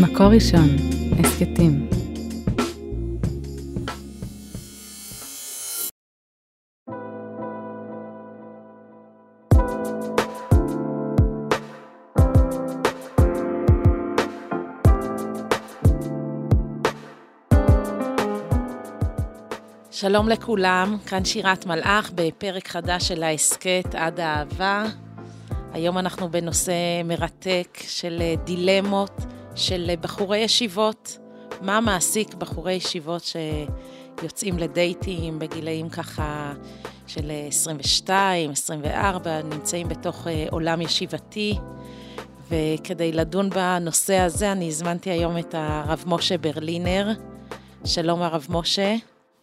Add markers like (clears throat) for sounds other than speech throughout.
מקור ראשון, הסכתים. שלום לכולם, כאן שירת מלאך בפרק חדש של ההסכת עד האהבה. היום אנחנו בנושא מרתק של דילמות של בחורי ישיבות. מה מעסיק בחורי ישיבות שיוצאים לדייטים בגילאים ככה של 22, 24, נמצאים בתוך אה, עולם ישיבתי. וכדי לדון בנושא הזה, אני הזמנתי היום את הרב משה ברלינר. שלום הרב משה.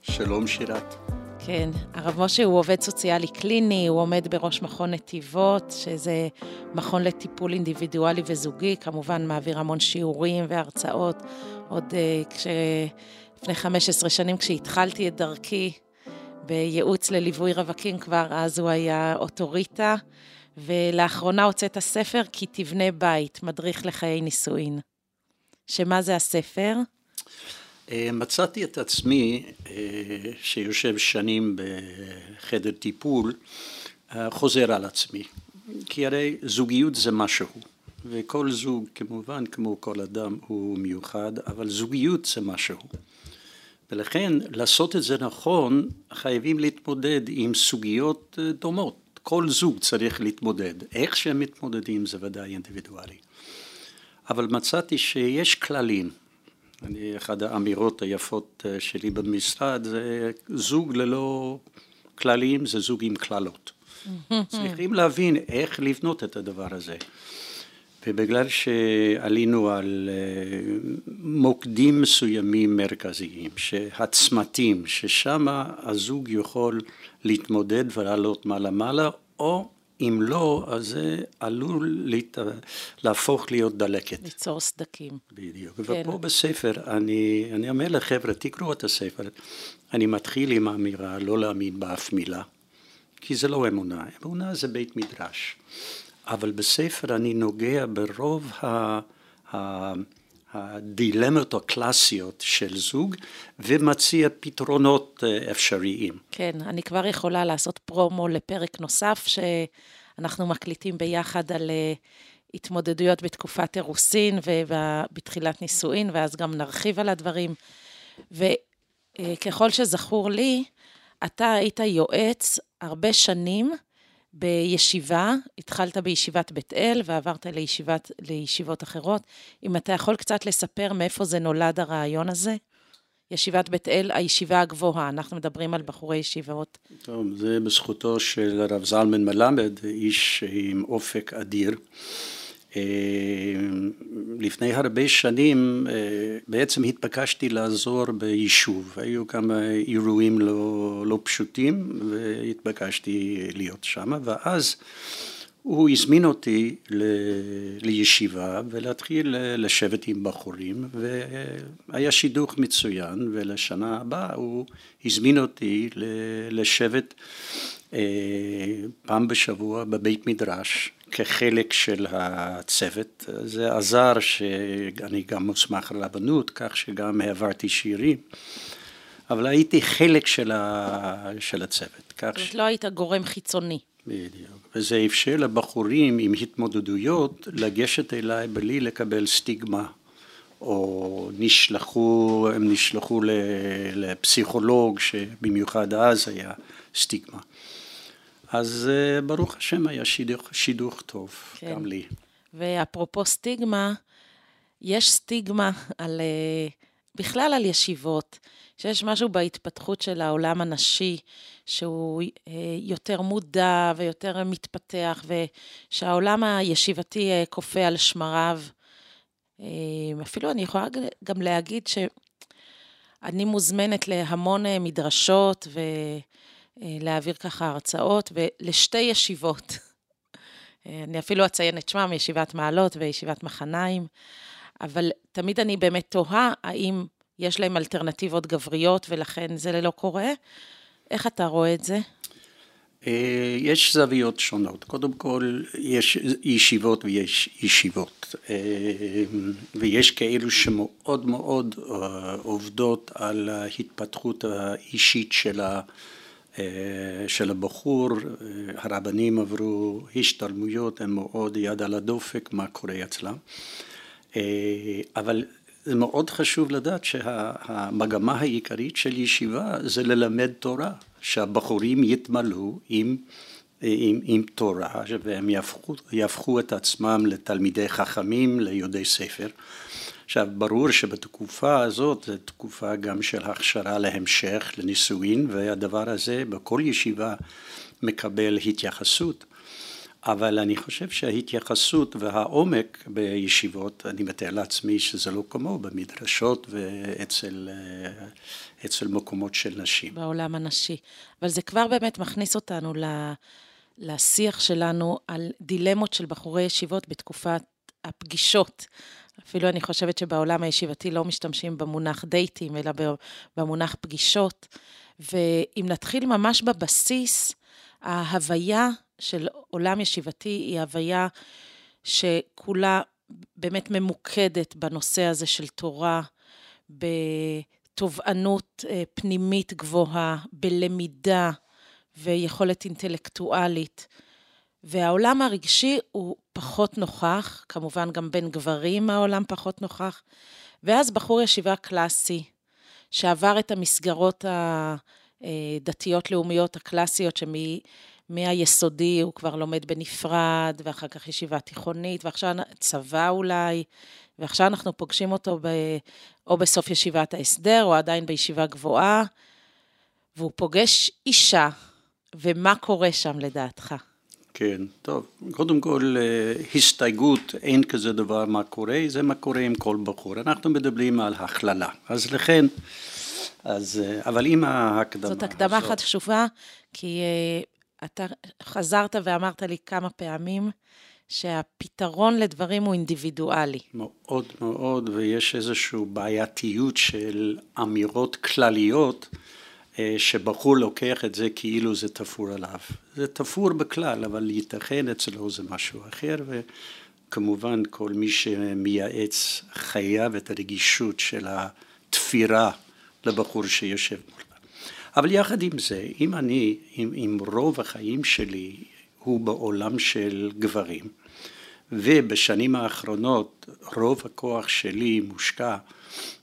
שלום שירת. כן, הרב משה הוא עובד סוציאלי קליני, הוא עומד בראש מכון נתיבות, שזה מכון לטיפול אינדיבידואלי וזוגי, כמובן מעביר המון שיעורים והרצאות. עוד uh, כש... לפני 15 שנים, כשהתחלתי את דרכי בייעוץ לליווי רווקים, כבר אז הוא היה אוטוריטה, ולאחרונה הוצאת הספר כי תבנה בית, מדריך לחיי נישואין. שמה זה הספר? אה, מצאתי את עצמי, אה, שיושב שנים בחדר טיפול, אה, חוזר על עצמי. כי הרי זוגיות זה משהו, וכל זוג כמובן, כמו כל אדם, הוא מיוחד, אבל זוגיות זה משהו. ולכן לעשות את זה נכון, חייבים להתמודד עם סוגיות דומות. כל זוג צריך להתמודד. איך שהם מתמודדים זה ודאי אינדיבידואלי. אבל מצאתי שיש כללים. אני, אחת האמירות היפות אה, שלי במשרד זה זוג ללא כללים זה זוג עם קללות. (laughs) צריכים להבין איך לבנות את הדבר הזה. ובגלל שעלינו על אה, מוקדים מסוימים מרכזיים, שהצמתים, ששם הזוג יכול להתמודד ולעלות מעלה-מעלה, או אם לא, אז זה עלול להת... להפוך להיות דלקת. ליצור סדקים. בדיוק. כן. ופה בספר, אני, אני אומר לחבר'ה, תקראו את הספר. אני מתחיל עם האמירה לא להאמין באף מילה, כי זה לא אמונה. אמונה זה בית מדרש. אבל בספר אני נוגע ברוב ה... ה הדילמות הקלאסיות של זוג ומציע פתרונות אה, אפשריים. כן, אני כבר יכולה לעשות פרומו לפרק נוסף שאנחנו מקליטים ביחד על אה, התמודדויות בתקופת אירוסין ובתחילת נישואין, ואז גם נרחיב על הדברים. וככל שזכור לי, אתה היית יועץ הרבה שנים בישיבה, התחלת בישיבת בית אל ועברת לישיבת, לישיבות אחרות. אם אתה יכול קצת לספר מאיפה זה נולד הרעיון הזה? ישיבת בית אל, הישיבה הגבוהה, אנחנו מדברים על בחורי ישיבות. טוב, זה בזכותו של הרב זלמן מלמד, איש עם אופק אדיר. אה, לפני הרבה שנים אה, בעצם התבקשתי לעזור ביישוב, היו כמה אירועים לא, לא פשוטים והתבקשתי להיות שם ואז הוא הזמין אותי ל, לישיבה ולהתחיל לשבת עם בחורים והיה שידוך מצוין ולשנה הבאה הוא הזמין אותי לשבת אה, פעם בשבוע בבית מדרש כחלק של הצוות. זה עזר שאני גם מוסמך רבנות, כך שגם העברתי שירים, אבל הייתי חלק של, ה... של הצוות. זאת אומרת, ש... לא היית גורם חיצוני. בדיוק. וזה אפשר לבחורים עם התמודדויות לגשת אליי בלי לקבל סטיגמה. או נשלחו, הם נשלחו לפסיכולוג שבמיוחד אז היה סטיגמה. אז אה, ברוך השם היה שידוך, שידוך טוב, כן. גם לי. ואפרופו סטיגמה, יש סטיגמה על, אה, בכלל על ישיבות, שיש משהו בהתפתחות של העולם הנשי, שהוא אה, יותר מודע ויותר מתפתח, ושהעולם הישיבתי כופה על שמריו. אפילו אני יכולה גם להגיד שאני מוזמנת להמון מדרשות ו... אה, להעביר ככה הרצאות, ולשתי ישיבות. אה, אני אפילו אציין את שמם, ישיבת מעלות וישיבת מחניים, אבל תמיד אני באמת תוהה האם יש להם אלטרנטיבות גבריות ולכן זה לא קורה. איך אתה רואה את זה? אה, יש זוויות שונות. קודם כל, יש ישיבות ויש ישיבות. ויש כאלו שמאוד מאוד עובדות על ההתפתחות האישית של, ה, של הבחור. הרבנים עברו השתלמויות, הם מאוד יד על הדופק מה קורה אצלם. אבל זה מאוד חשוב לדעת שהמגמה העיקרית של ישיבה זה ללמד תורה. שהבחורים יתמלאו עם, עם, עם תורה והם יהפכו, יהפכו את עצמם לתלמידי חכמים, ליודעי ספר. עכשיו, ברור שבתקופה הזאת זו תקופה גם של הכשרה להמשך, לנישואין, והדבר הזה בכל ישיבה מקבל התייחסות. אבל אני חושב שההתייחסות והעומק בישיבות, אני מתאר לעצמי שזה לא כמו במדרשות ואצל אצל מקומות של נשים. בעולם הנשי. אבל זה כבר באמת מכניס אותנו לשיח שלנו על דילמות של בחורי ישיבות בתקופת הפגישות. אפילו אני חושבת שבעולם הישיבתי לא משתמשים במונח דייטים, אלא במונח פגישות. ואם נתחיל ממש בבסיס, ההוויה של עולם ישיבתי היא הוויה שכולה באמת ממוקדת בנושא הזה של תורה, בתובענות אה, פנימית גבוהה, בלמידה ויכולת אינטלקטואלית. והעולם הרגשי הוא פחות נוכח, כמובן גם בין גברים העולם פחות נוכח. ואז בחור ישיבה קלאסי, שעבר את המסגרות הדתיות-לאומיות הקלאסיות, שמ... מהיסודי הוא כבר לומד בנפרד, ואחר כך ישיבה תיכונית, ועכשיו צבא אולי, ועכשיו אנחנו פוגשים אותו ב, או בסוף ישיבת ההסדר, או עדיין בישיבה גבוהה, והוא פוגש אישה, ומה קורה שם לדעתך? כן, טוב, קודם כל אה, הסתייגות, אין כזה דבר מה קורה, זה מה קורה עם כל בחור. אנחנו מדברים על הכללה, אז לכן, אז, אה, אבל עם ההקדמה זאת הקדמה הזאת... חשובה, כי אה, אתה חזרת ואמרת לי כמה פעמים שהפתרון לדברים הוא אינדיבידואלי. מאוד מאוד, ויש איזושהי בעייתיות של אמירות כלליות, שבחור לוקח את זה כאילו זה תפור עליו. זה תפור בכלל, אבל ייתכן אצלו זה משהו אחר, וכמובן כל מי שמייעץ חייב את הרגישות של התפירה לבחור שיושב מולו. אבל יחד עם זה, אם אני, אם, אם רוב החיים שלי הוא בעולם של גברים, ובשנים האחרונות רוב הכוח שלי מושקע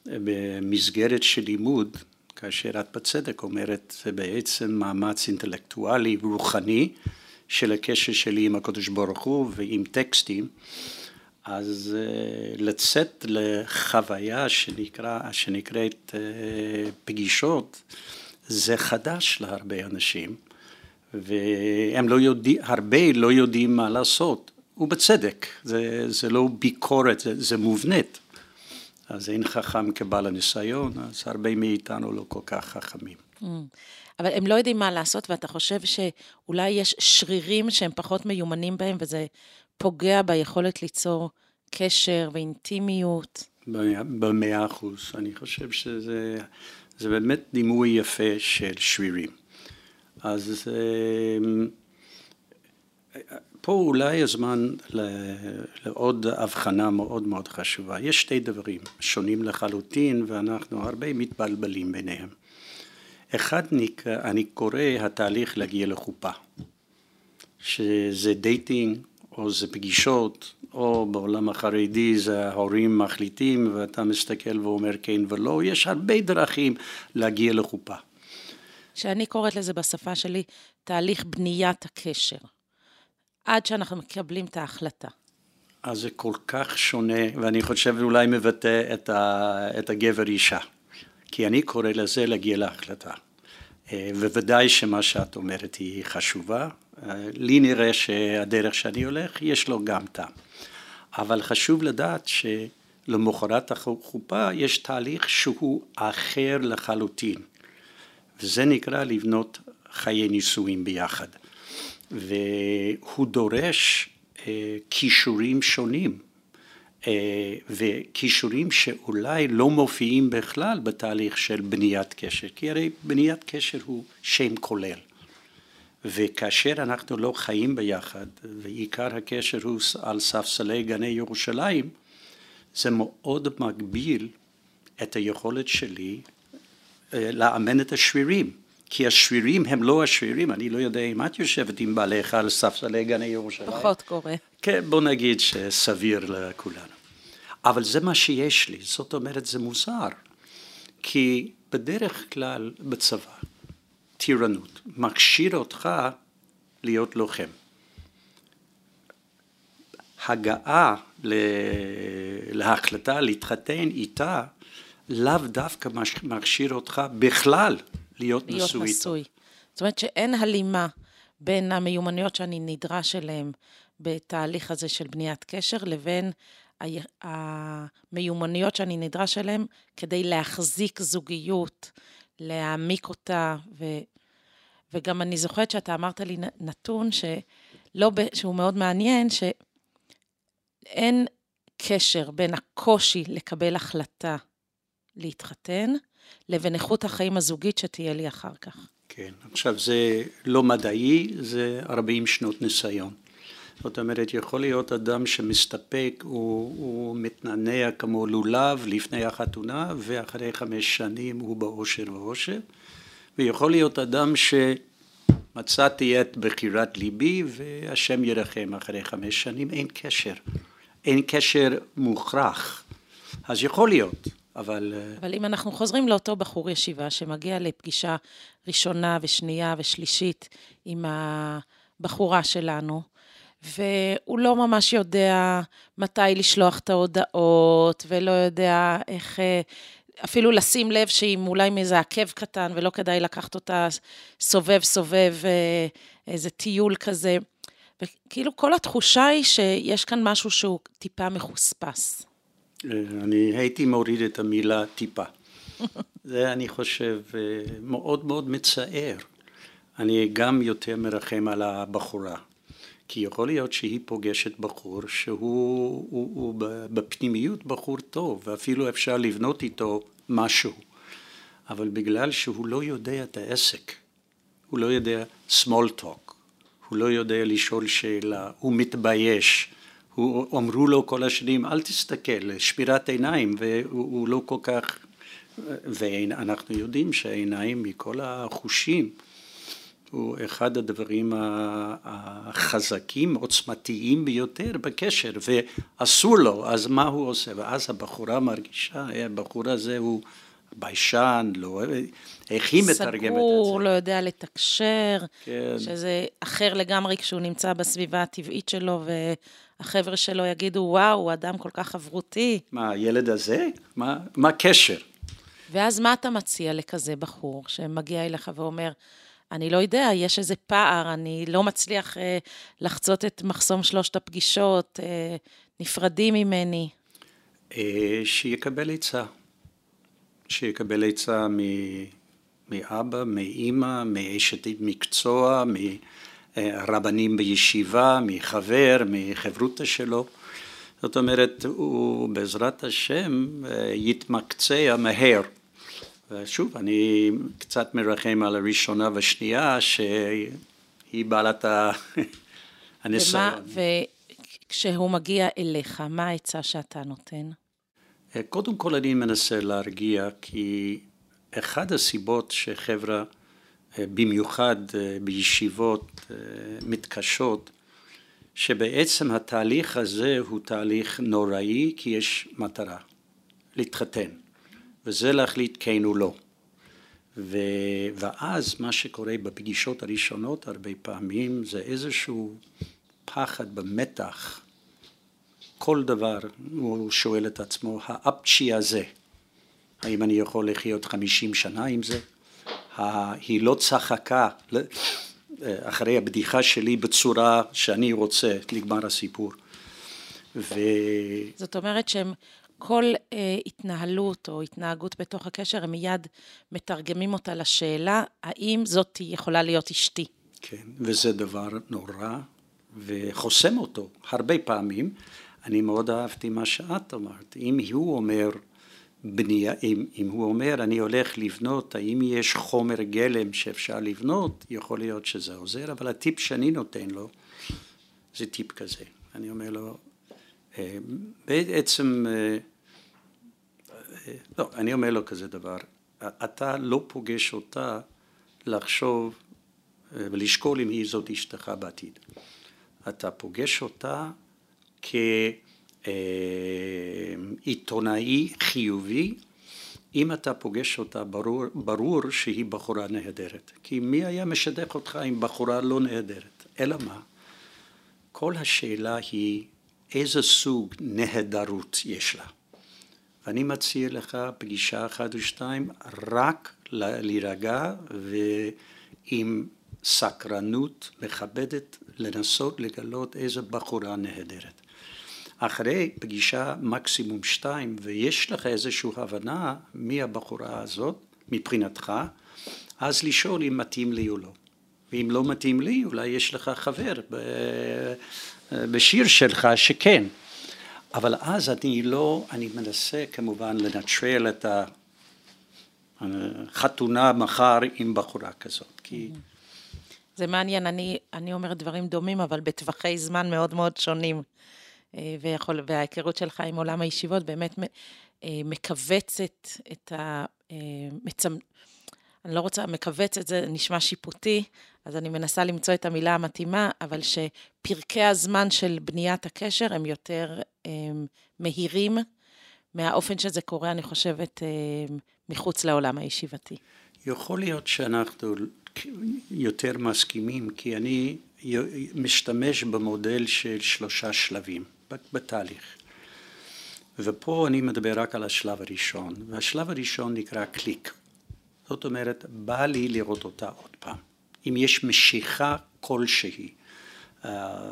במסגרת של לימוד, כאשר את בצדק אומרת, זה בעצם מאמץ אינטלקטואלי ורוחני של הקשר שלי עם הקדוש ברוך הוא ועם טקסטים, אז אה, לצאת לחוויה שנקרא, שנקראת אה, פגישות, זה חדש להרבה אנשים, והם לא יודעים, הרבה לא יודעים מה לעשות, ובצדק, זה, זה לא ביקורת, זה, זה מובנית. אז אין חכם כבעל הניסיון, אז הרבה מאיתנו לא כל כך חכמים. Mm. אבל הם לא יודעים מה לעשות, ואתה חושב שאולי יש שרירים שהם פחות מיומנים בהם, וזה פוגע ביכולת ליצור קשר ואינטימיות? במאה אחוז. אני חושב שזה זה באמת דימוי יפה של שרירים. אז אמ, פה אולי הזמן לעוד הבחנה מאוד מאוד חשובה. יש שתי דברים שונים לחלוטין ואנחנו הרבה מתבלבלים ביניהם. אחד אני קורא התהליך להגיע לחופה, שזה dating או זה פגישות או בעולם החרדי זה ההורים מחליטים ואתה מסתכל ואומר כן ולא, יש הרבה דרכים להגיע לחופה. שאני קוראת לזה בשפה שלי תהליך בניית הקשר, עד שאנחנו מקבלים את ההחלטה. אז זה כל כך שונה, ואני חושב אולי מבטא את, ה, את הגבר אישה, כי אני קורא לזה להגיע להחלטה. אה, וודאי שמה שאת אומרת היא חשובה, אה, לי נראה שהדרך שאני הולך יש לו גם טעם. אבל חשוב לדעת שלמחרת החופה יש תהליך שהוא אחר לחלוטין, וזה נקרא לבנות חיי נישואים ביחד. והוא דורש אה, כישורים שונים, אה, וכישורים שאולי לא מופיעים בכלל בתהליך של בניית קשר, כי הרי בניית קשר הוא שם כולל. וכאשר אנחנו לא חיים ביחד, ועיקר הקשר הוא על ספסלי גני ירושלים, זה מאוד מגביל את היכולת שלי אה, לאמן את השרירים. כי השרירים הם לא השרירים, אני לא יודע אם את יושבת עם בעליך על ספסלי גני ירושלים. פחות קורה. כן, בוא נגיד שסביר לכולנו. אבל זה מה שיש לי, זאת אומרת זה מוזר, כי בדרך כלל בצבא, טירנות, מכשיר אותך להיות לוחם. הגעה להחלטה להתחתן איתה לאו דווקא מכשיר אותך בכלל להיות, להיות נשוי. נשוי. זאת אומרת שאין הלימה בין המיומנויות שאני נדרש אליהן בתהליך הזה של בניית קשר לבין המיומנויות שאני נדרש אליהן כדי להחזיק זוגיות, להעמיק אותה, ו, וגם אני זוכרת שאתה אמרת לי נתון שלא, שהוא מאוד מעניין, שאין קשר בין הקושי לקבל החלטה להתחתן, לבין איכות החיים הזוגית שתהיה לי אחר כך. כן, עכשיו זה לא מדעי, זה 40 שנות ניסיון. זאת אומרת, יכול להיות אדם שמסתפק, הוא, הוא מתנענע כמו לולב לפני החתונה, ואחרי חמש שנים הוא באושר ואושר, ויכול להיות אדם שמצאתי את בחירת ליבי, והשם ירחם אחרי חמש שנים, אין קשר. אין קשר מוכרח. אז יכול להיות, אבל... אה, אבל אם אנחנו חוזרים לאותו בחור ישיבה שמגיע לפגישה ראשונה ושנייה ושלישית עם הבחורה שלנו, והוא לא ממש יודע מתי לשלוח את ההודעות, ולא יודע איך אה, אפילו לשים לב שאם אולי מאיזה עקב קטן, ולא כדאי לקחת אותה סובב סובב אה, איזה טיול כזה. וכאילו כל התחושה היא שיש כאן משהו שהוא טיפה מחוספס. אה, אני הייתי מוריד את המילה טיפה. (laughs) זה אני חושב מאוד מאוד מצער. אני גם יותר מרחם על הבחורה. כי יכול להיות שהיא פוגשת בחור שהוא הוא, הוא בפנימיות בחור טוב, ואפילו אפשר לבנות איתו משהו, אבל בגלל שהוא לא יודע את העסק, הוא לא יודע small talk, הוא לא יודע לשאול שאלה, הוא מתבייש, הוא, אמרו לו כל השנים אל תסתכל, שמירת עיניים, והוא לא כל כך, ואנחנו יודעים שהעיניים מכל החושים הוא אחד הדברים החזקים, עוצמתיים ביותר בקשר, ואסור לו, אז מה הוא עושה? ואז הבחורה מרגישה, הבחור הזה הוא ביישן, לא, איך היא מתרגמת את זה? סגור, לא יודע לתקשר, כן. שזה אחר לגמרי כשהוא נמצא בסביבה הטבעית שלו, והחבר'ה שלו יגידו, וואו, הוא אדם כל כך חברותי. מה, הילד הזה? מה הקשר? ואז מה אתה מציע לכזה בחור שמגיע אליך ואומר, אני לא יודע, יש איזה פער, אני לא מצליח אה, לחצות את מחסום שלושת הפגישות, אה, נפרדים ממני. אה, שיקבל עצה. שיקבל עצה מאבא, מאימא, מאשת מקצוע, מרבנים בישיבה, מחבר, מחברותא שלו. זאת אומרת, הוא בעזרת השם אה, יתמקצע מהר. ושוב, אני קצת מרחם על הראשונה והשנייה, שהיא בעלת (laughs) הניסיון. וכשהוא מגיע אליך, מה העצה שאתה נותן? קודם כל אני מנסה להרגיע, כי אחד הסיבות שחברה, במיוחד בישיבות מתקשות, שבעצם התהליך הזה הוא תהליך נוראי, כי יש מטרה, להתחתן. וזה להחליט כן או לא. ו... ואז מה שקורה בפגישות הראשונות הרבה פעמים זה איזשהו פחד במתח. כל דבר הוא שואל את עצמו, האפצ'י הזה, האם אני יכול לחיות חמישים שנה עם זה? היא לא צחקה אחרי הבדיחה שלי בצורה שאני רוצה, נגמר הסיפור. ו... זאת אומרת שהם כל אה, התנהלות או התנהגות בתוך הקשר, הם מיד מתרגמים אותה לשאלה, האם זאת יכולה להיות אשתי? כן, וזה דבר נורא, וחוסם אותו הרבה פעמים. אני מאוד אהבתי מה שאת אמרת. אם הוא אומר, בנייה, אם, אם הוא אומר אני הולך לבנות, האם יש חומר גלם שאפשר לבנות, יכול להיות שזה עוזר, אבל הטיפ שאני נותן לו זה טיפ כזה. אני אומר לו, אה, בעצם, אה, אה, לא, אני אומר לו כזה דבר, אתה לא פוגש אותה לחשוב ולשקול אם היא זאת אשתך בעתיד. אתה פוגש אותה כעיתונאי חיובי, אם אתה פוגש אותה ברור, ברור שהיא בחורה נהדרת. כי מי היה משדך אותך עם בחורה לא נהדרת? אלא מה? כל השאלה היא איזה סוג נהדרות יש לה. ואני מציע לך פגישה אחת או שתיים רק להירגע ועם סקרנות מכבדת לנסות לגלות איזה בחורה נהדרת. אחרי פגישה מקסימום שתיים ויש לך איזושהי הבנה מי הבחורה הזאת מבחינתך, אז לשאול אם מתאים לי או לא. ואם לא מתאים לי, אולי יש לך חבר בשיר שלך שכן. אבל אז אני לא, אני מנסה כמובן לנטרל את החתונה מחר עם בחורה כזאת, כי... זה מעניין, אני, אני אומרת דברים דומים, אבל בטווחי זמן מאוד מאוד שונים. אה, ויכול, וההיכרות שלך עם עולם הישיבות באמת אה, מכווצת את ה... אה, מצמ... אני לא רוצה, מכווצת, זה נשמע שיפוטי, אז אני מנסה למצוא את המילה המתאימה, אבל שפרקי הזמן של בניית הקשר הם יותר הם, מהירים מהאופן שזה קורה, אני חושבת, הם, מחוץ לעולם הישיבתי. יכול להיות שאנחנו יותר מסכימים, כי אני משתמש במודל של שלושה שלבים בתהליך. ופה אני מדבר רק על השלב הראשון, והשלב הראשון נקרא קליק. זאת אומרת, בא לי לראות אותה עוד פעם. אם יש משיכה כלשהי. אה,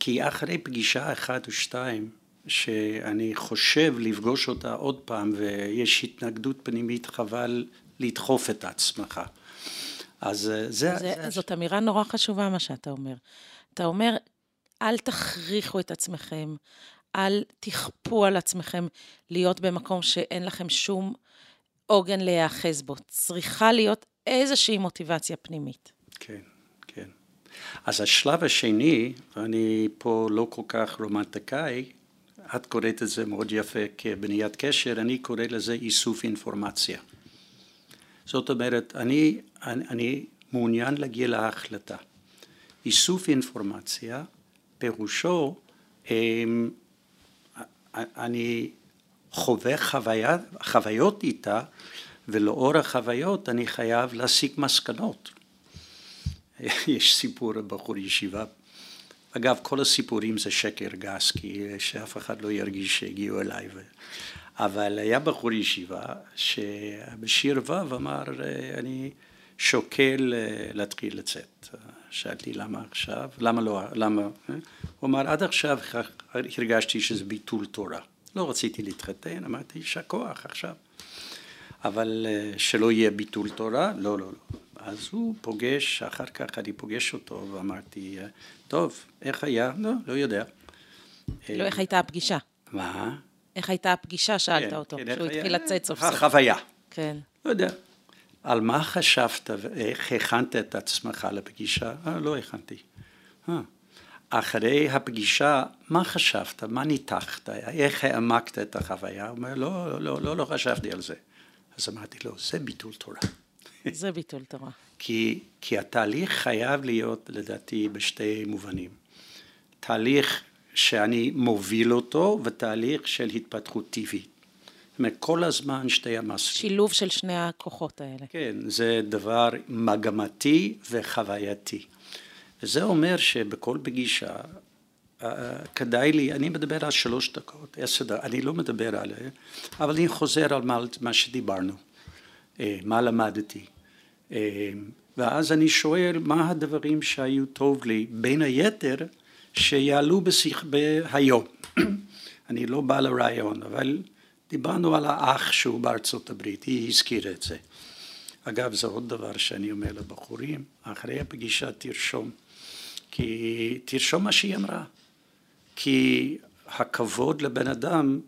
כי אחרי פגישה אחת או שתיים, שאני חושב לפגוש אותה עוד פעם ויש התנגדות פנימית, חבל לדחוף את עצמך. אז אה, זה... זה, זה... זאת אמירה נורא חשובה מה שאתה אומר. אתה אומר, אל תכריחו את עצמכם, אל תכפו על עצמכם להיות במקום שאין לכם שום עוגן להיאחז בו. צריכה להיות איזושהי מוטיבציה פנימית. כן, כן. אז השלב השני, ואני פה לא כל כך רומנטיקאי, את קוראת את זה מאוד יפה כבניית קשר, אני קורא לזה איסוף אינפורמציה. זאת אומרת, אני, אני, אני מעוניין להגיע להחלטה. איסוף אינפורמציה, פירושו, אמ, אני חווה חוויה, חוויות איתה, ולאור החוויות אני חייב להסיק מסקנות. (laughs) יש סיפור בחור ישיבה, אגב כל הסיפורים זה שקר גס כי שאף אחד לא ירגיש שהגיעו אליי, ו... אבל היה בחור ישיבה שבשיר ו' אמר אני שוקל אה, להתחיל לצאת. שאלתי למה עכשיו, למה לא, למה, אה? הוא אמר עד עכשיו הרגשתי שזה ביטול תורה. לא רציתי להתחתן, אמרתי יישר כוח עכשיו. אבל אה, שלא יהיה ביטול תורה, לא, לא, לא. אז הוא פוגש, אחר כך אני פוגש אותו ואמרתי, אה, טוב, איך היה? לא, לא יודע. לא, איך הייתה הפגישה? מה? איך הייתה הפגישה, שאלת כן, אותו, כן, שהוא התחיל לצאת סוף סוף. החוויה. כן. לא יודע. על מה חשבת ואיך הכנת את עצמך לפגישה? אה, לא הכנתי. אה. אחרי הפגישה, מה חשבת? מה ניתחת? איך העמקת את החוויה? הוא אומר, לא, לא, לא, לא חשבתי על זה. אז אמרתי לו, זה ביטול תורה. (laughs) זה ביטול תורה. כי, כי התהליך חייב להיות, לדעתי, בשתי מובנים. תהליך שאני מוביל אותו, ותהליך של התפתחות טבעית. זאת אומרת, כל הזמן שתי המסלולים. שילוב של שני הכוחות האלה. כן, זה דבר מגמתי וחווייתי. וזה אומר שבכל פגישה אה, כדאי לי, אני מדבר על שלוש דקות, עשר דקות, אני לא מדבר על זה, אבל אני חוזר על מה, מה שדיברנו, אה, מה למדתי. אה, ואז אני שואל מה הדברים שהיו טוב לי, בין היתר שיעלו בשיח היום. (clears throat) אני לא בא לרעיון, אבל דיברנו על האח שהוא בארצות הברית, היא הזכירה את זה. אגב, זה עוד דבר שאני אומר לבחורים, אחרי הפגישה תרשום, כי תרשום מה שהיא אמרה. כי הכבוד לבן אדם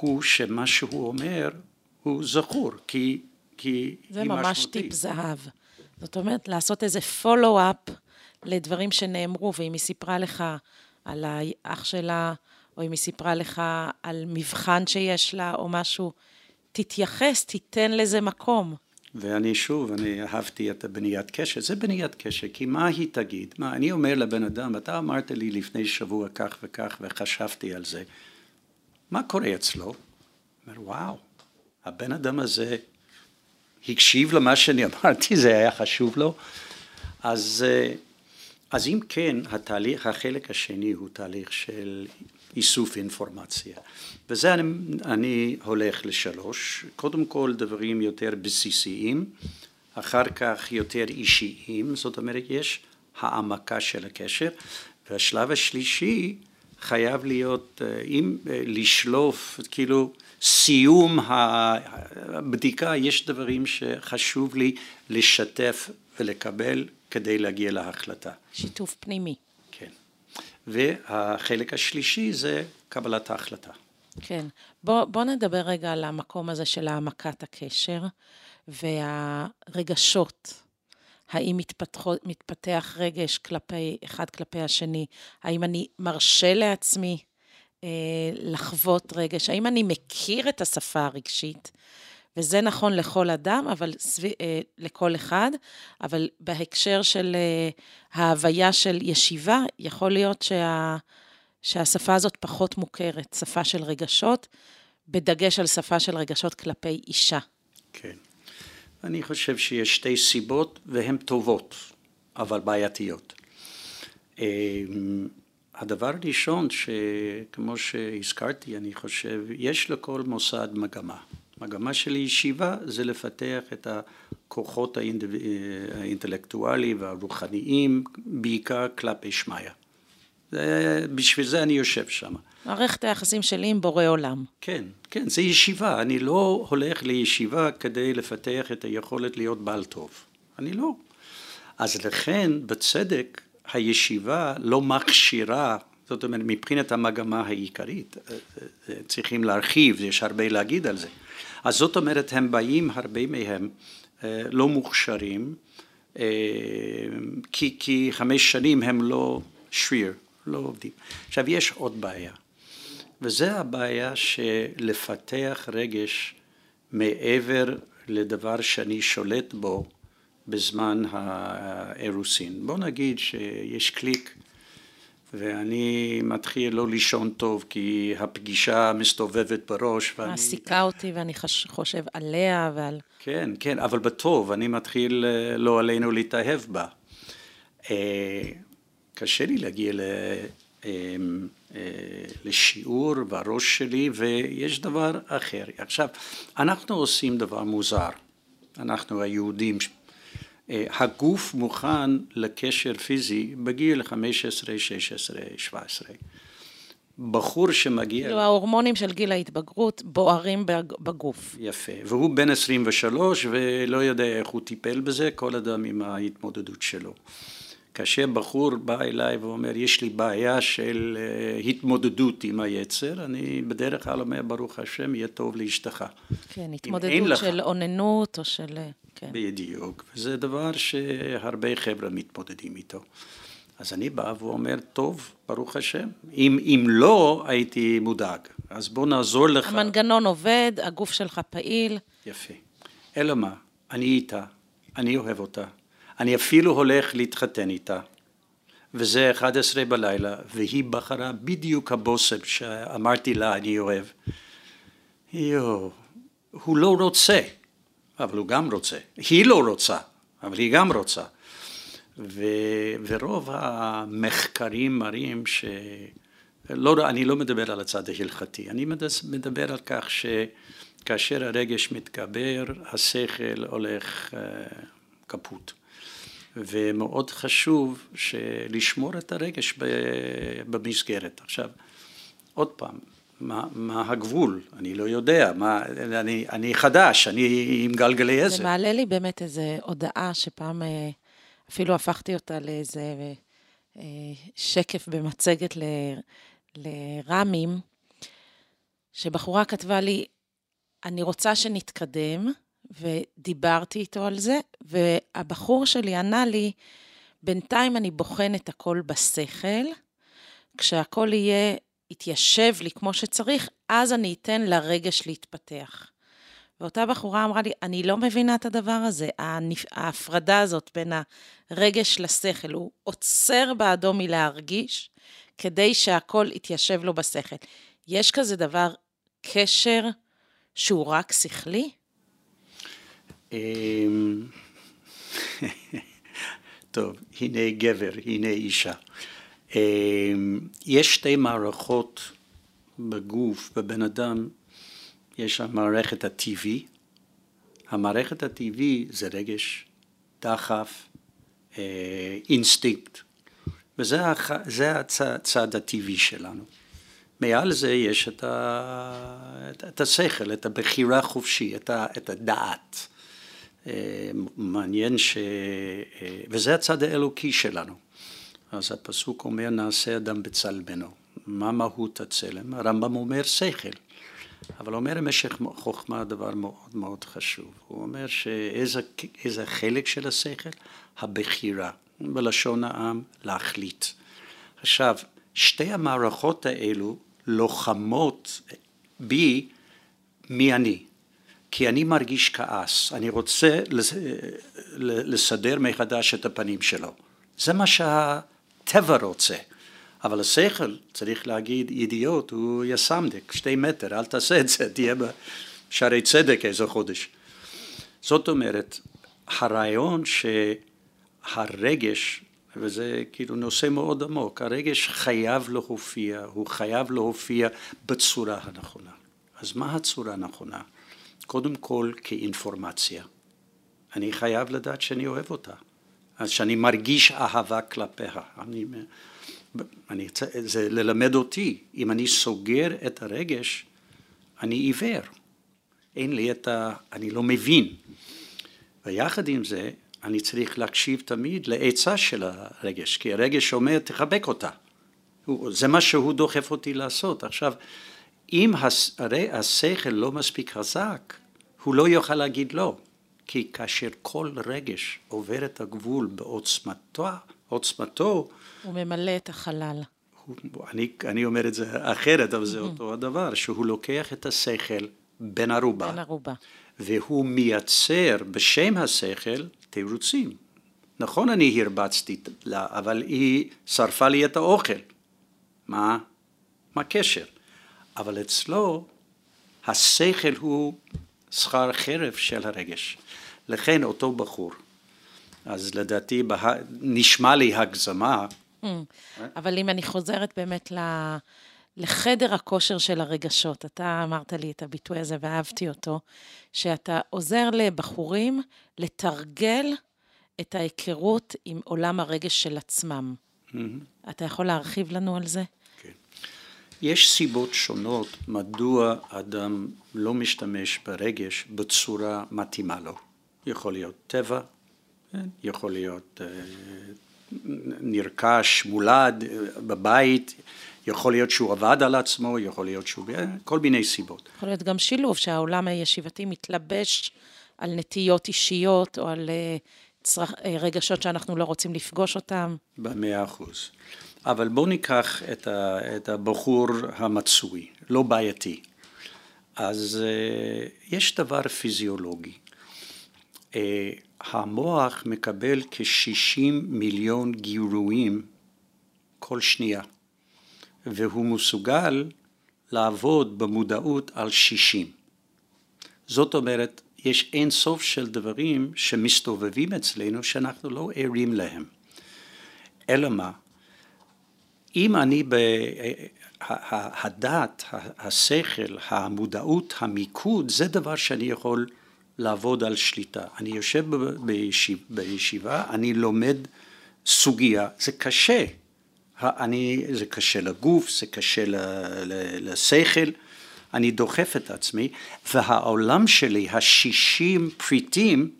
הוא שמה שהוא אומר הוא זכור, כי, כי זה ממש טיפ זהב. זאת אומרת, לעשות איזה פולו-אפ לדברים שנאמרו, ואם היא סיפרה לך על האח שלה, או אם היא סיפרה לך על מבחן שיש לה, או משהו, תתייחס, תיתן לזה מקום. ואני שוב, אני אהבתי את הבניית קשר, זה בניית קשר, כי מה היא תגיד? מה, אני אומר לבן אדם, אתה אמרת לי לפני שבוע כך וכך וחשבתי על זה, מה קורה אצלו? אומר, וואו, הבן אדם הזה הקשיב למה שאני אמרתי, זה היה חשוב לו, אז, אה, אז אם כן, התהליך, החלק השני הוא תהליך של איסוף אינפורמציה. וזה אני, אני הולך לשלוש, קודם כל דברים יותר בסיסיים, אחר כך יותר אישיים, זאת אומרת יש העמקה של הקשר, והשלב השלישי חייב להיות, אה, אם אה, לשלוף, כאילו סיום הבדיקה, יש דברים שחשוב לי לשתף ולקבל כדי להגיע להחלטה. שיתוף פנימי. והחלק השלישי זה קבלת ההחלטה. כן. בוא, בוא נדבר רגע על המקום הזה של העמקת הקשר והרגשות. האם מתפתחות, מתפתח רגש כלפי, אחד כלפי השני? האם אני מרשה לעצמי אה, לחוות רגש? האם אני מכיר את השפה הרגשית? וזה נכון לכל אדם, אבל סב... אה, לכל אחד, אבל בהקשר של אה, ההוויה של ישיבה, יכול להיות שה... שהשפה הזאת פחות מוכרת, שפה של רגשות, בדגש על שפה של רגשות כלפי אישה. כן. אני חושב שיש שתי סיבות, והן טובות, אבל בעייתיות. אה, הדבר הראשון, שכמו שהזכרתי, אני חושב, יש לכל מוסד מגמה. המגמה של ישיבה זה לפתח את הכוחות האינטלקטואליים והרוחניים, בעיקר כלפי שמיא. בשביל זה אני יושב שם. מערכת היחסים שלי עם בורא עולם. כן, כן, זה ישיבה. אני לא הולך לישיבה כדי לפתח את היכולת להיות בעל טוב. אני לא. אז לכן, בצדק, הישיבה לא מכשירה זאת אומרת, מבחינת המגמה העיקרית, אה, אה, צריכים להרחיב, יש הרבה להגיד על זה. אז זאת אומרת, הם באים, הרבה מהם אה, לא מוכשרים, אה, כי, כי חמש שנים הם לא שריר, לא עובדים. עכשיו, יש עוד בעיה, וזה הבעיה שלפתח רגש מעבר לדבר שאני שולט בו בזמן האירוסין. בוא נגיד שיש קליק ואני מתחיל לא לישון טוב כי הפגישה מסתובבת בראש. ואני... מעסיקה אותי ואני חושב עליה ועל... כן, כן, אבל בטוב, אני מתחיל אה, לא עלינו להתאהב בה. אה, קשה לי להגיע ל... אה, לשיעור בראש שלי ויש דבר אחר. עכשיו, אנחנו עושים דבר מוזר, אנחנו היהודים הגוף מוכן לקשר פיזי בגיל 15, 16, 17. בחור שמגיע... כאילו ההורמונים של גיל ההתבגרות בוערים בגוף. יפה, והוא בן 23 ולא יודע איך הוא טיפל בזה, כל אדם עם ההתמודדות שלו. כאשר בחור בא אליי ואומר, יש לי בעיה של אה, התמודדות עם היצר, אני בדרך כלל אומר, ברוך השם, יהיה טוב לאשתך. כן, התמודדות של לך... אוננות או של... כן. בדיוק, וזה דבר שהרבה חבר'ה מתמודדים איתו. אז אני בא ואומר, טוב, ברוך השם. אם, אם לא, הייתי מודאג. אז בוא נעזור לך. המנגנון עובד, הגוף שלך פעיל. יפה. אלא מה, אני איתה, אני אוהב אותה. אני אפילו הולך להתחתן איתה. וזה 11 בלילה, והיא בחרה בדיוק הבושם שאמרתי לה אני אוהב. יואו, הוא לא רוצה. אבל הוא גם רוצה. היא לא רוצה, אבל היא גם רוצה. ו, ורוב המחקרים מראים ש... לא, אני לא מדבר על הצד ההלכתי, אני מדבר על כך שכאשר הרגש מתגבר, השכל הולך uh, כפות. ומאוד חשוב לשמור את הרגש במסגרת. עכשיו, עוד פעם, מה, מה הגבול, אני לא יודע, מה, אני, אני חדש, אני עם גלגלי עזר. זה מעלה לי באמת איזו הודעה שפעם אה, אפילו הפכתי אותה לאיזה אה, שקף במצגת ל, לרמים. שבחורה כתבה לי, אני רוצה שנתקדם, ודיברתי איתו על זה, והבחור שלי ענה לי, בינתיים אני בוחן את הכל בשכל, כשהכל יהיה, יתיישב לי כמו שצריך, אז אני אתן לרגש להתפתח. ואותה בחורה אמרה לי, אני לא מבינה את הדבר הזה, ההפרדה הזאת בין הרגש לשכל, הוא עוצר בעדו מלהרגיש כדי שהכל יתיישב לו בשכל. יש כזה דבר, קשר שהוא רק שכלי? אמ, (laughs) טוב, הנה גבר, הנה אישה. אמ, יש שתי מערכות בגוף, בבן אדם, יש המערכת הטבעי. המערכת הטבעי זה רגש, דחף, אה, אינסטינקט, וזה הצד הטבעי שלנו. מעל זה יש את, ה, את השכל, את הבחירה החופשי, את, ה, את הדעת. אה, מעניין ש... אה, וזה הצד האלוקי שלנו. אז הפסוק אומר נעשה אדם בצלמנו. מה מהות הצלם? הרמב"ם אומר שכל. אבל אומר במשך חוכמה דבר מאוד מאוד חשוב. הוא אומר שאיזה חלק של השכל? הבחירה. בלשון העם, להחליט. עכשיו, שתי המערכות האלו לוחמות בי מי אני. כי אני מרגיש כעס, אני רוצה לסדר מחדש את הפנים שלו. זה מה שהטבע רוצה. אבל השכל צריך להגיד, אידיוט, הוא יסמדק, שתי מטר, אל תעשה את זה, תהיה בשערי צדק איזה חודש. זאת אומרת, הרעיון שהרגש, וזה כאילו נושא מאוד עמוק, הרגש חייב להופיע, הוא חייב להופיע בצורה הנכונה. אז מה הצורה הנכונה? קודם כל כאינפורמציה. אני חייב לדעת שאני אוהב אותה, אז שאני מרגיש אהבה כלפיה. אני, אני, זה ללמד אותי, אם אני סוגר את הרגש, אני עיוור. אין לי את ה... אני לא מבין. ויחד עם זה, אני צריך להקשיב תמיד לעצה של הרגש, כי הרגש אומר, תחבק אותה. זה מה שהוא דוחף אותי לעשות. עכשיו, אם הרי השכל לא מספיק חזק, הוא לא יוכל להגיד לא. כי כאשר כל רגש עובר את הגבול בעוצמתו, עוצמתו הוא ממלא את החלל. הוא, אני, אני אומר את זה אחרת, אבל זה mm-hmm. אותו הדבר, שהוא לוקח את השכל בן ערובה. בן ערובה. והוא מייצר בשם השכל תירוצים. נכון אני הרבצתי לה, אבל היא שרפה לי את האוכל. מה? מה הקשר? אבל אצלו השכל הוא שכר חרב של הרגש. לכן אותו בחור, אז לדעתי נשמע לי הגזמה. Mm. אבל אם אני חוזרת באמת לחדר הכושר של הרגשות, אתה אמרת לי את הביטוי הזה ואהבתי אותו, שאתה עוזר לבחורים לתרגל את ההיכרות עם עולם הרגש של עצמם. Mm-hmm. אתה יכול להרחיב לנו על זה? יש סיבות שונות מדוע אדם לא משתמש ברגש בצורה מתאימה לו. יכול להיות טבע, כן? יכול להיות אה, נרכש, מולד, אה, בבית, יכול להיות שהוא עבד על עצמו, יכול להיות שהוא... אה, כל מיני סיבות. יכול להיות גם שילוב, שהעולם הישיבתי מתלבש על נטיות אישיות או על. רגשות שאנחנו לא רוצים לפגוש אותם. במאה אחוז. אבל בואו ניקח את, ה, את הבחור המצוי, לא בעייתי. אז אה, יש דבר פיזיולוגי. אה, המוח מקבל כ-60 מיליון גירויים כל שנייה, והוא מסוגל לעבוד במודעות על 60. זאת אומרת, יש אין סוף של דברים שמסתובבים אצלנו שאנחנו לא ערים להם. אלא מה? אם אני, ב... הדעת, השכל, המודעות, המיקוד, זה דבר שאני יכול לעבוד על שליטה. אני יושב בישיב, בישיבה, אני לומד סוגיה, זה קשה. אני, זה קשה לגוף, זה קשה לשכל, אני דוחף את עצמי, והעולם שלי, השישים פריטים,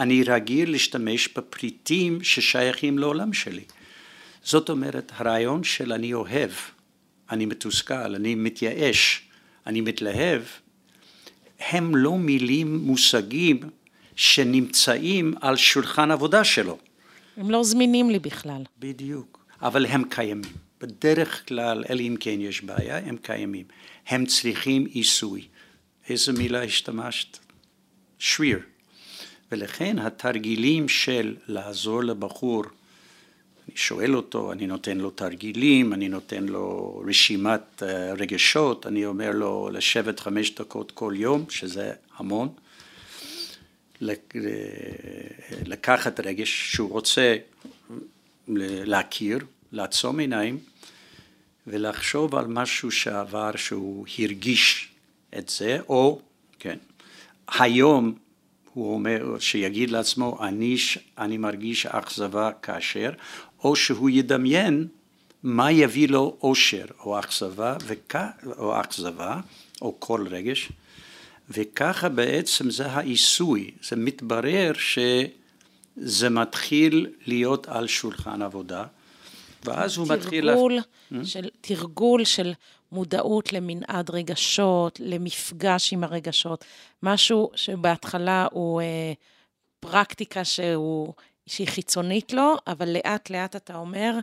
אני רגיל להשתמש בפריטים ששייכים לעולם שלי. זאת אומרת, הרעיון של אני אוהב, אני מתוסכל, אני מתייאש, אני מתלהב, הם לא מילים, מושגים שנמצאים על שולחן עבודה שלו. הם לא זמינים לי בכלל. בדיוק, אבל הם קיימים. בדרך כלל, אלא אם כן יש בעיה, הם קיימים. הם צריכים עיסוי. איזה מילה השתמשת? שריר. ולכן התרגילים של לעזור לבחור, אני שואל אותו, אני נותן לו תרגילים, אני נותן לו רשימת אה, רגשות, אני אומר לו לשבת חמש דקות כל יום, שזה המון, לקחת רגש שהוא רוצה להכיר, לעצום עיניים ולחשוב על משהו שעבר שהוא הרגיש את זה, או, כן, היום הוא אומר, שיגיד לעצמו, אני, אני מרגיש אכזבה כאשר, או שהוא ידמיין מה יביא לו אושר או אכזבה, וכ... או אכזבה, או כל רגש, וככה בעצם זה העיסוי, זה מתברר שזה מתחיל להיות על שולחן עבודה, ואז הוא מתחיל... תרגול של, תרגול של מודעות למנעד רגשות, למפגש עם הרגשות, משהו שבהתחלה הוא אה, פרקטיקה שהוא, שהיא חיצונית לו, אבל לאט לאט אתה אומר,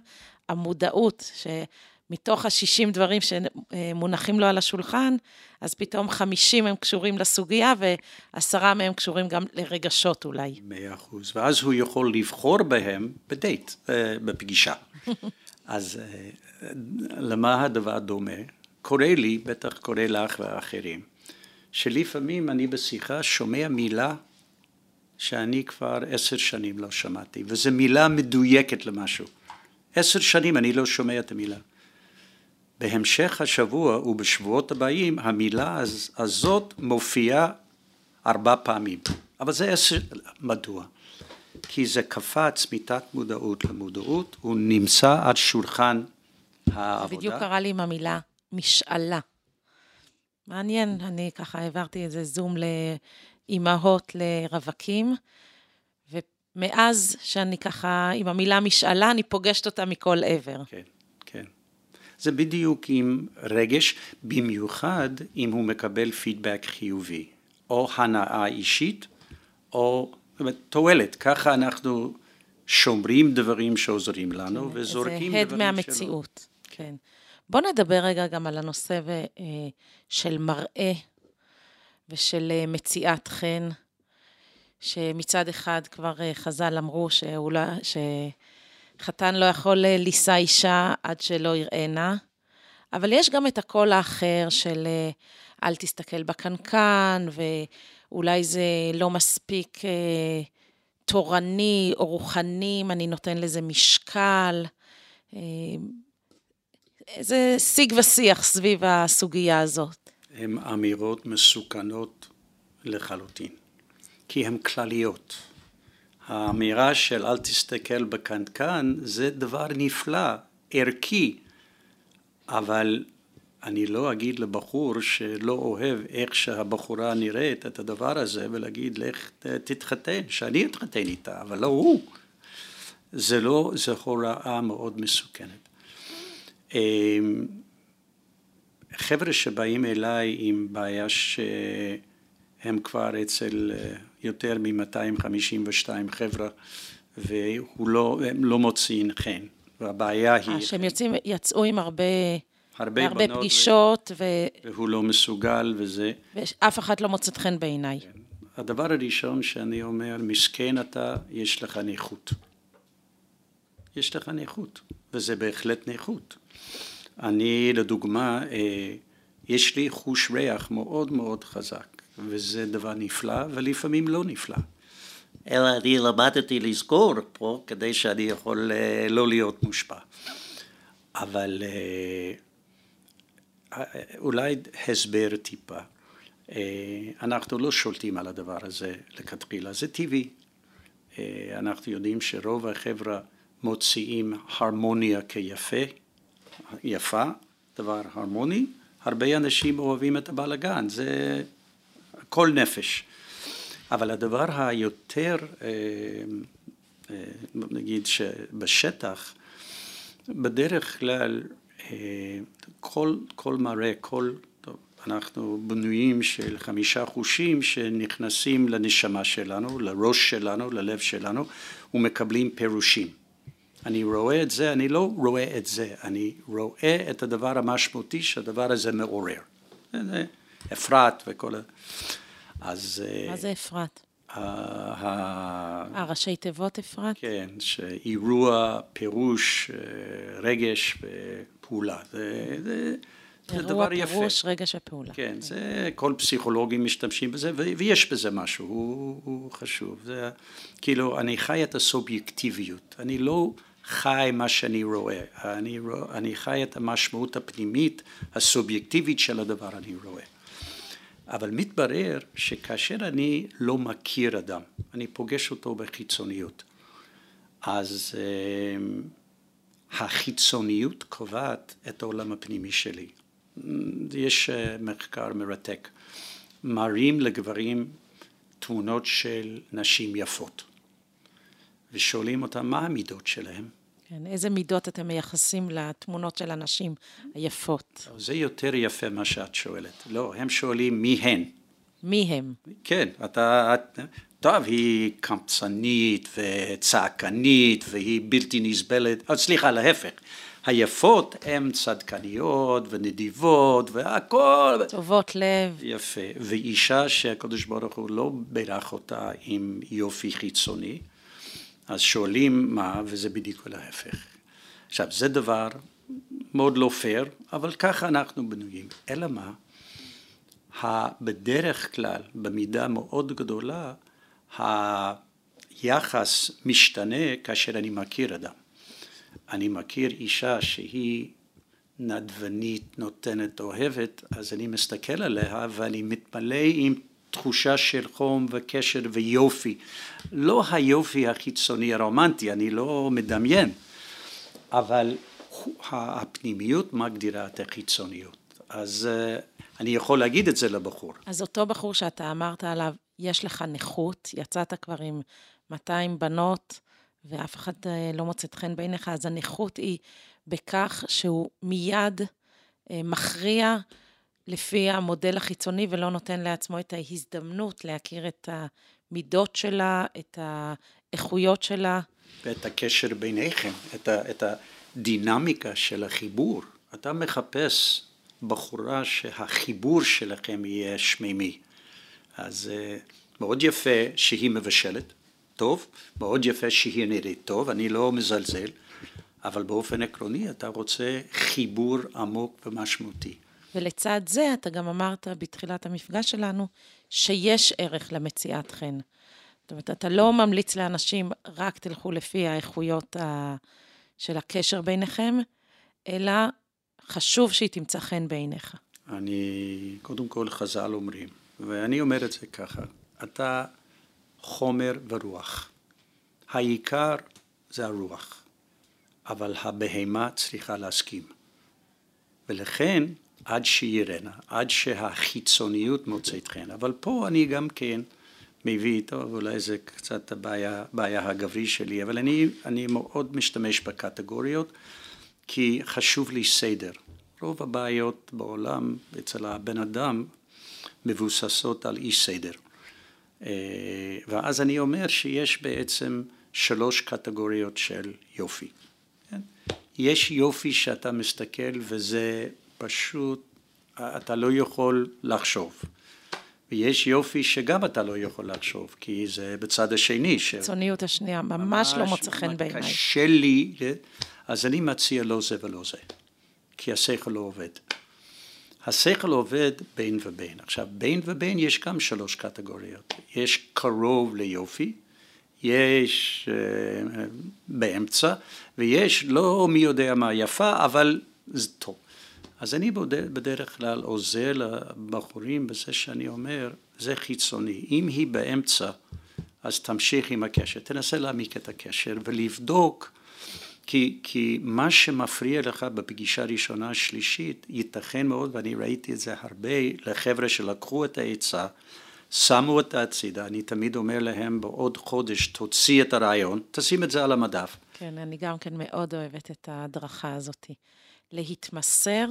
המודעות, שמתוך ה-60 דברים שמונחים לו על השולחן, אז פתאום 50 הם קשורים לסוגיה ועשרה מהם קשורים גם לרגשות אולי. מאה אחוז, ואז הוא יכול לבחור בהם בדייט, אה, בפגישה. (laughs) אז אה, למה הדבר דומה? קורה לי, בטח קורה לך ואחרים, שלפעמים אני בשיחה שומע מילה שאני כבר עשר שנים לא שמעתי, וזו מילה מדויקת למשהו. עשר שנים אני לא שומע את המילה. בהמשך השבוע ובשבועות הבאים המילה הזאת מופיעה ארבע פעמים. אבל זה עשר, מדוע? כי זה קפץ מתת מודעות למודעות, הוא נמצא על שולחן העבודה. בדיוק קרה לי עם המילה משאלה. מעניין, אני ככה העברתי איזה זום לאימהות לרווקים, ומאז שאני ככה, עם המילה משאלה, אני פוגשת אותה מכל עבר. כן, כן. זה בדיוק עם רגש, במיוחד אם הוא מקבל פידבק חיובי, או הנאה אישית, או תועלת. ככה אנחנו שומרים דברים שעוזרים לנו, כן, וזורקים דברים שלא. זה הד מהמציאות, כן. בוא נדבר רגע גם על הנושא אה, של מראה ושל אה, מציאת חן, שמצד אחד כבר אה, חז"ל אמרו שאולי, שחתן לא יכול לישא אישה עד שלא יראנה, אבל יש גם את הקול האחר של אל תסתכל בקנקן, ואולי זה לא מספיק תורני או רוחני, אם אני נותן לזה משקל. איזה שיג ושיח סביב הסוגיה הזאת. הן אמירות מסוכנות לחלוטין, כי הן כלליות. האמירה של אל תסתכל בקנקן זה דבר נפלא, ערכי, אבל אני לא אגיד לבחור שלא אוהב איך שהבחורה נראית את הדבר הזה ולהגיד לך תתחתן, שאני אתחתן איתה, אבל לא הוא. זה לא, זו הוראה מאוד מסוכנת. חבר'ה שבאים אליי עם בעיה שהם כבר אצל אה, יותר מ-252 חבר'ה והם לא, לא מוציאים חן, והבעיה היא... אה, שהם יוצאים, יצאו עם הרבה... הרבה, הרבה פגישות ו... והוא לא מסוגל וזה. ואף אחד לא מוצאת חן בעיניי. כן. הדבר הראשון שאני אומר, מסכן אתה, יש לך נכות. יש לך נכות, וזה בהחלט נכות. אני לדוגמה, אה, יש לי חוש ריח מאוד מאוד חזק, וזה דבר נפלא, ולפעמים לא נפלא. אלא אני למדתי לזכור פה כדי שאני יכול אה, לא להיות מושפע. אבל אה, אולי הסבר טיפה. אנחנו לא שולטים על הדבר הזה לכתחילה, זה טבעי. אנחנו יודעים שרוב החברה מוציאים הרמוניה כיפה, יפה, דבר הרמוני, הרבה אנשים אוהבים את הבלגן, זה כל נפש. אבל הדבר היותר, אה, אה, נגיד שבשטח, בדרך כלל אה, כל, כל מראה, כל, טוב, אנחנו בנויים של חמישה חושים שנכנסים לנשמה שלנו, לראש שלנו, ללב שלנו, ומקבלים פירושים. אני רואה את זה, אני לא רואה את זה, אני רואה את הדבר המשמעותי שהדבר הזה מעורר. אפרת וכל ה... אז... אה, מה זה אפרת? אה, ראשי תיבות אפרת? כן, שאירוע, פירוש, אה, רגש ופעולה. זה, זה, זה דבר יפה. אירוע, פירוש, רגש ופעולה. כן, זה, כל פסיכולוגים משתמשים בזה, ויש בזה משהו, הוא, הוא חשוב. זה כאילו, אני חי את הסובייקטיביות, אני לא חי מה שאני רואה, אני, אני חי את המשמעות הפנימית, הסובייקטיבית של הדבר אני רואה. אבל מתברר שכאשר אני לא מכיר אדם, אני פוגש אותו בחיצוניות, אז uh, החיצוניות קובעת את העולם הפנימי שלי. יש uh, מחקר מרתק, מראים לגברים תמונות של נשים יפות, ושואלים אותם מה המידות שלהם. כן, איזה מידות אתם מייחסים לתמונות של הנשים היפות? זה יותר יפה מה שאת שואלת. לא, הם שואלים מי הן. מי הם? כן, אתה... את, טוב, היא קמצנית וצעקנית והיא בלתי נסבלת, אה, סליחה, להפך. היפות הן צדקניות ונדיבות והכל. טובות לב. יפה. ואישה שהקדוש ברוך הוא לא בירך אותה עם יופי חיצוני, אז שואלים מה, וזה בדיוק להפך. עכשיו, זה דבר מאוד לא פייר, אבל ככה אנחנו בנויים. אלא מה? בדרך כלל, במידה מאוד גדולה, היחס משתנה כאשר אני מכיר אדם. אני מכיר אישה שהיא נדבנית, נותנת, אוהבת, אז אני מסתכל עליה ואני מתמלא עם תחושה של חום וקשר ויופי. לא היופי החיצוני הרומנטי, אני לא מדמיין, אבל הפנימיות מגדירה את החיצוניות. אז אה, אני יכול להגיד את זה לבחור. אז אותו בחור שאתה אמרת עליו, יש לך נכות, יצאת כבר עם 200 בנות, ואף אחד אה, לא מוצאת חן בעיניך, אז הנכות היא בכך שהוא מיד אה, מכריע לפי המודל החיצוני ולא נותן לעצמו את ההזדמנות להכיר את המידות שלה, את האיכויות שלה. ואת הקשר ביניכם, את, ה, את הדינמיקה של החיבור. אתה מחפש בחורה שהחיבור שלכם יהיה שמימי. אז אה, מאוד יפה שהיא מבשלת, טוב, מאוד יפה שהיא נראית טוב, אני לא מזלזל, אבל באופן עקרוני אתה רוצה חיבור עמוק ומשמעותי. ולצד זה, אתה גם אמרת בתחילת המפגש שלנו, שיש ערך למציאת חן. זאת אומרת, אתה לא ממליץ לאנשים, רק תלכו לפי האיכויות ה... של הקשר ביניכם, אלא חשוב שהיא תמצא חן בעיניך. אני, קודם כל חז"ל אומרים, ואני אומר את זה ככה, אתה חומר ורוח. העיקר זה הרוח, אבל הבהמה צריכה להסכים. ולכן עד שירנה, עד שהחיצוניות מוצאת חן. אבל פה אני גם כן מביא, טוב, אולי זה קצת הבעיה, הבעיה הגברי שלי, אבל אני, אני מאוד משתמש בקטגוריות, כי חשוב לי סדר. רוב הבעיות בעולם אצל הבן אדם מבוססות על אי סדר. אה, ואז אני אומר שיש בעצם שלוש קטגוריות של יופי. כן? יש יופי שאתה מסתכל וזה פשוט אתה לא יכול לחשוב. ויש יופי שגם אתה לא יכול לחשוב, כי זה בצד השני. קיצוניות השנייה, ממש, ממש לא מוצא חן בעיניי. קשה לי, אז אני מציע לא זה ולא זה, כי השכל לא עובד. השכל עובד בין ובין. עכשיו, בין ובין יש גם שלוש קטגוריות. יש קרוב ליופי, יש uh, באמצע, ויש לא מי יודע מה יפה, אבל זה טוב. אז אני בדרך כלל עוזר לבחורים בזה שאני אומר, זה חיצוני. אם היא באמצע, אז תמשיך עם הקשר, תנסה להעמיק את הקשר ולבדוק, כי, כי מה שמפריע לך בפגישה הראשונה השלישית, ייתכן מאוד, ואני ראיתי את זה הרבה, לחבר'ה שלקחו את העצה, שמו אותה הצידה, אני תמיד אומר להם בעוד חודש תוציא את הרעיון, תשים את זה על המדף. כן, אני גם כן מאוד אוהבת את ההדרכה הזאת. להתמסר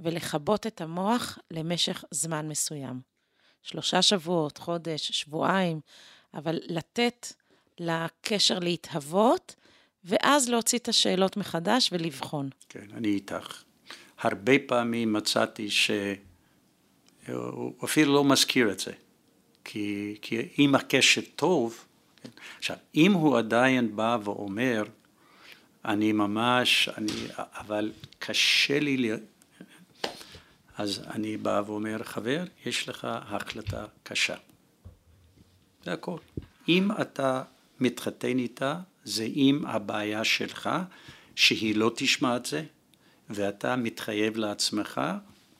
ולכבות את המוח למשך זמן מסוים. שלושה שבועות, חודש, שבועיים, אבל לתת לקשר להתהוות, ואז להוציא את השאלות מחדש ולבחון. כן, אני איתך. הרבה פעמים מצאתי שהוא אפילו לא מזכיר את זה. כי, כי אם הקשר טוב, כן. עכשיו, אם הוא עדיין בא ואומר, אני ממש, אני, אבל קשה לי, אז אני בא ואומר, חבר, יש לך החלטה קשה. זה הכל. אם אתה מתחתן איתה, זה עם הבעיה שלך, שהיא לא תשמע את זה, ואתה מתחייב לעצמך,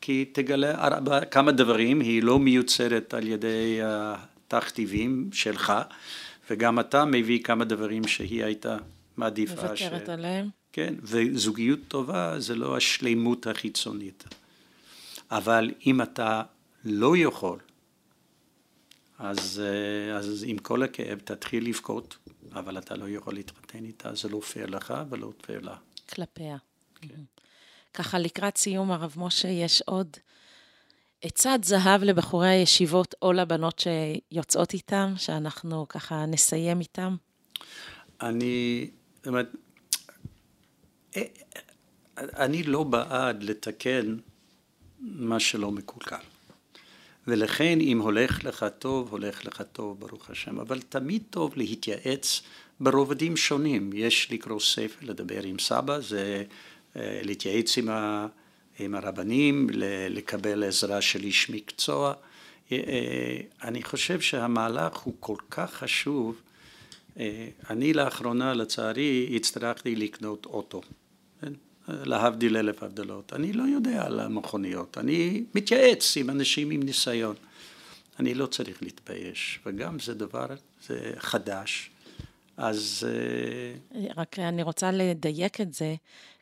כי תגלה ארבע, כמה דברים, היא לא מיוצרת על ידי התכתיבים שלך, וגם אתה מביא כמה דברים שהיא הייתה מעדיפה. מוותרת ש... עליהם. כן, וזוגיות טובה זה לא השלימות החיצונית. אבל אם אתה לא יכול, אז, אז עם כל הכאב תתחיל לבכות, אבל אתה לא יכול להתחתן איתה, זה לא פייר לך ולא פייר לה. כלפיה. כן. ככה לקראת סיום, הרב משה, יש עוד עצת זהב לבחורי הישיבות או לבנות שיוצאות איתם, שאנחנו ככה נסיים איתם? אני, זאת אומרת, אה, אני לא בעד לתקן מה שלא מקולקל. ולכן אם הולך לך טוב, הולך לך טוב, ברוך השם. אבל תמיד טוב להתייעץ ברובדים שונים. יש לקרוא ספר, לדבר עם סבא, זה אה, להתייעץ עם, ה, עם הרבנים, לקבל עזרה של איש מקצוע. אה, אה, אני חושב שהמהלך הוא כל כך חשוב. אני לאחרונה, לצערי, הצטרכתי לקנות אוטו. להבדיל אלף הבדלות. אני לא יודע על המכוניות, אני מתייעץ עם אנשים עם ניסיון. אני לא צריך להתבייש, וגם זה דבר, זה חדש. אז... רק אני רוצה לדייק את זה.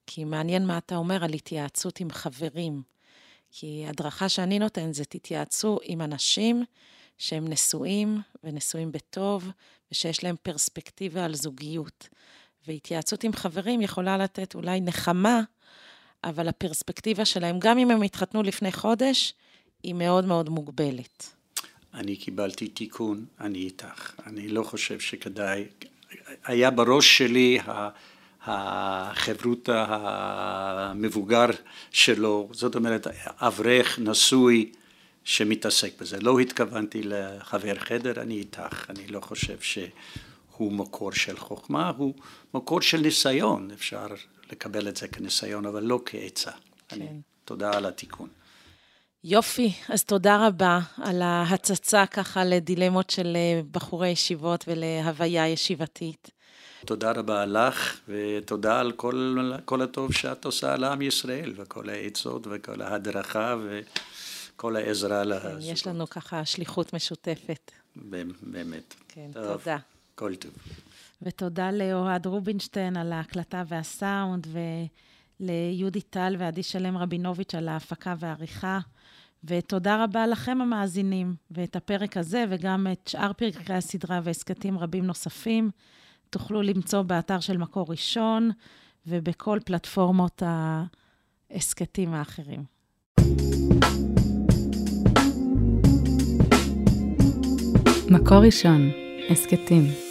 כי מעניין מה אתה אומר על התייעצות עם חברים. כי הדרכה שאני נותנת זה תתייעצו עם אנשים שהם נשואים ונשואים בטוב, ושיש להם פרספקטיבה על זוגיות. והתייעצות עם חברים יכולה לתת אולי נחמה, אבל הפרספקטיבה שלהם, גם אם הם התחתנו לפני חודש, היא מאוד מאוד מוגבלת. אני קיבלתי תיקון, אני איתך. אני לא חושב שכדאי, היה בראש שלי החברות המבוגר שלו, זאת אומרת אברך נשוי שמתעסק בזה. לא התכוונתי לחבר חדר, אני איתך, אני לא חושב שהוא מקור של חוכמה, הוא מקור של ניסיון, אפשר לקבל את זה כניסיון, אבל לא כעצה. כן. אני, תודה על התיקון. יופי, אז תודה רבה על ההצצה ככה לדילמות של בחורי ישיבות ולהוויה ישיבתית. תודה רבה לך, ותודה על כל, כל הטוב שאת עושה לעם ישראל, וכל העצות וכל ההדרכה וכל העזרה לזוגות. יש לנו ככה שליחות משותפת. באמת. כן, טוב, תודה. כל טוב. ותודה לאוהד רובינשטיין על ההקלטה והסאונד, וליהודי טל ועדי שלם רבינוביץ' על ההפקה והעריכה. ותודה רבה לכם המאזינים, ואת הפרק הזה וגם את שאר פרקי הסדרה והסכתים רבים נוספים. תוכלו למצוא באתר של מקור ראשון ובכל פלטפורמות ההסכתים האחרים. מקור ראשון, הסכתים.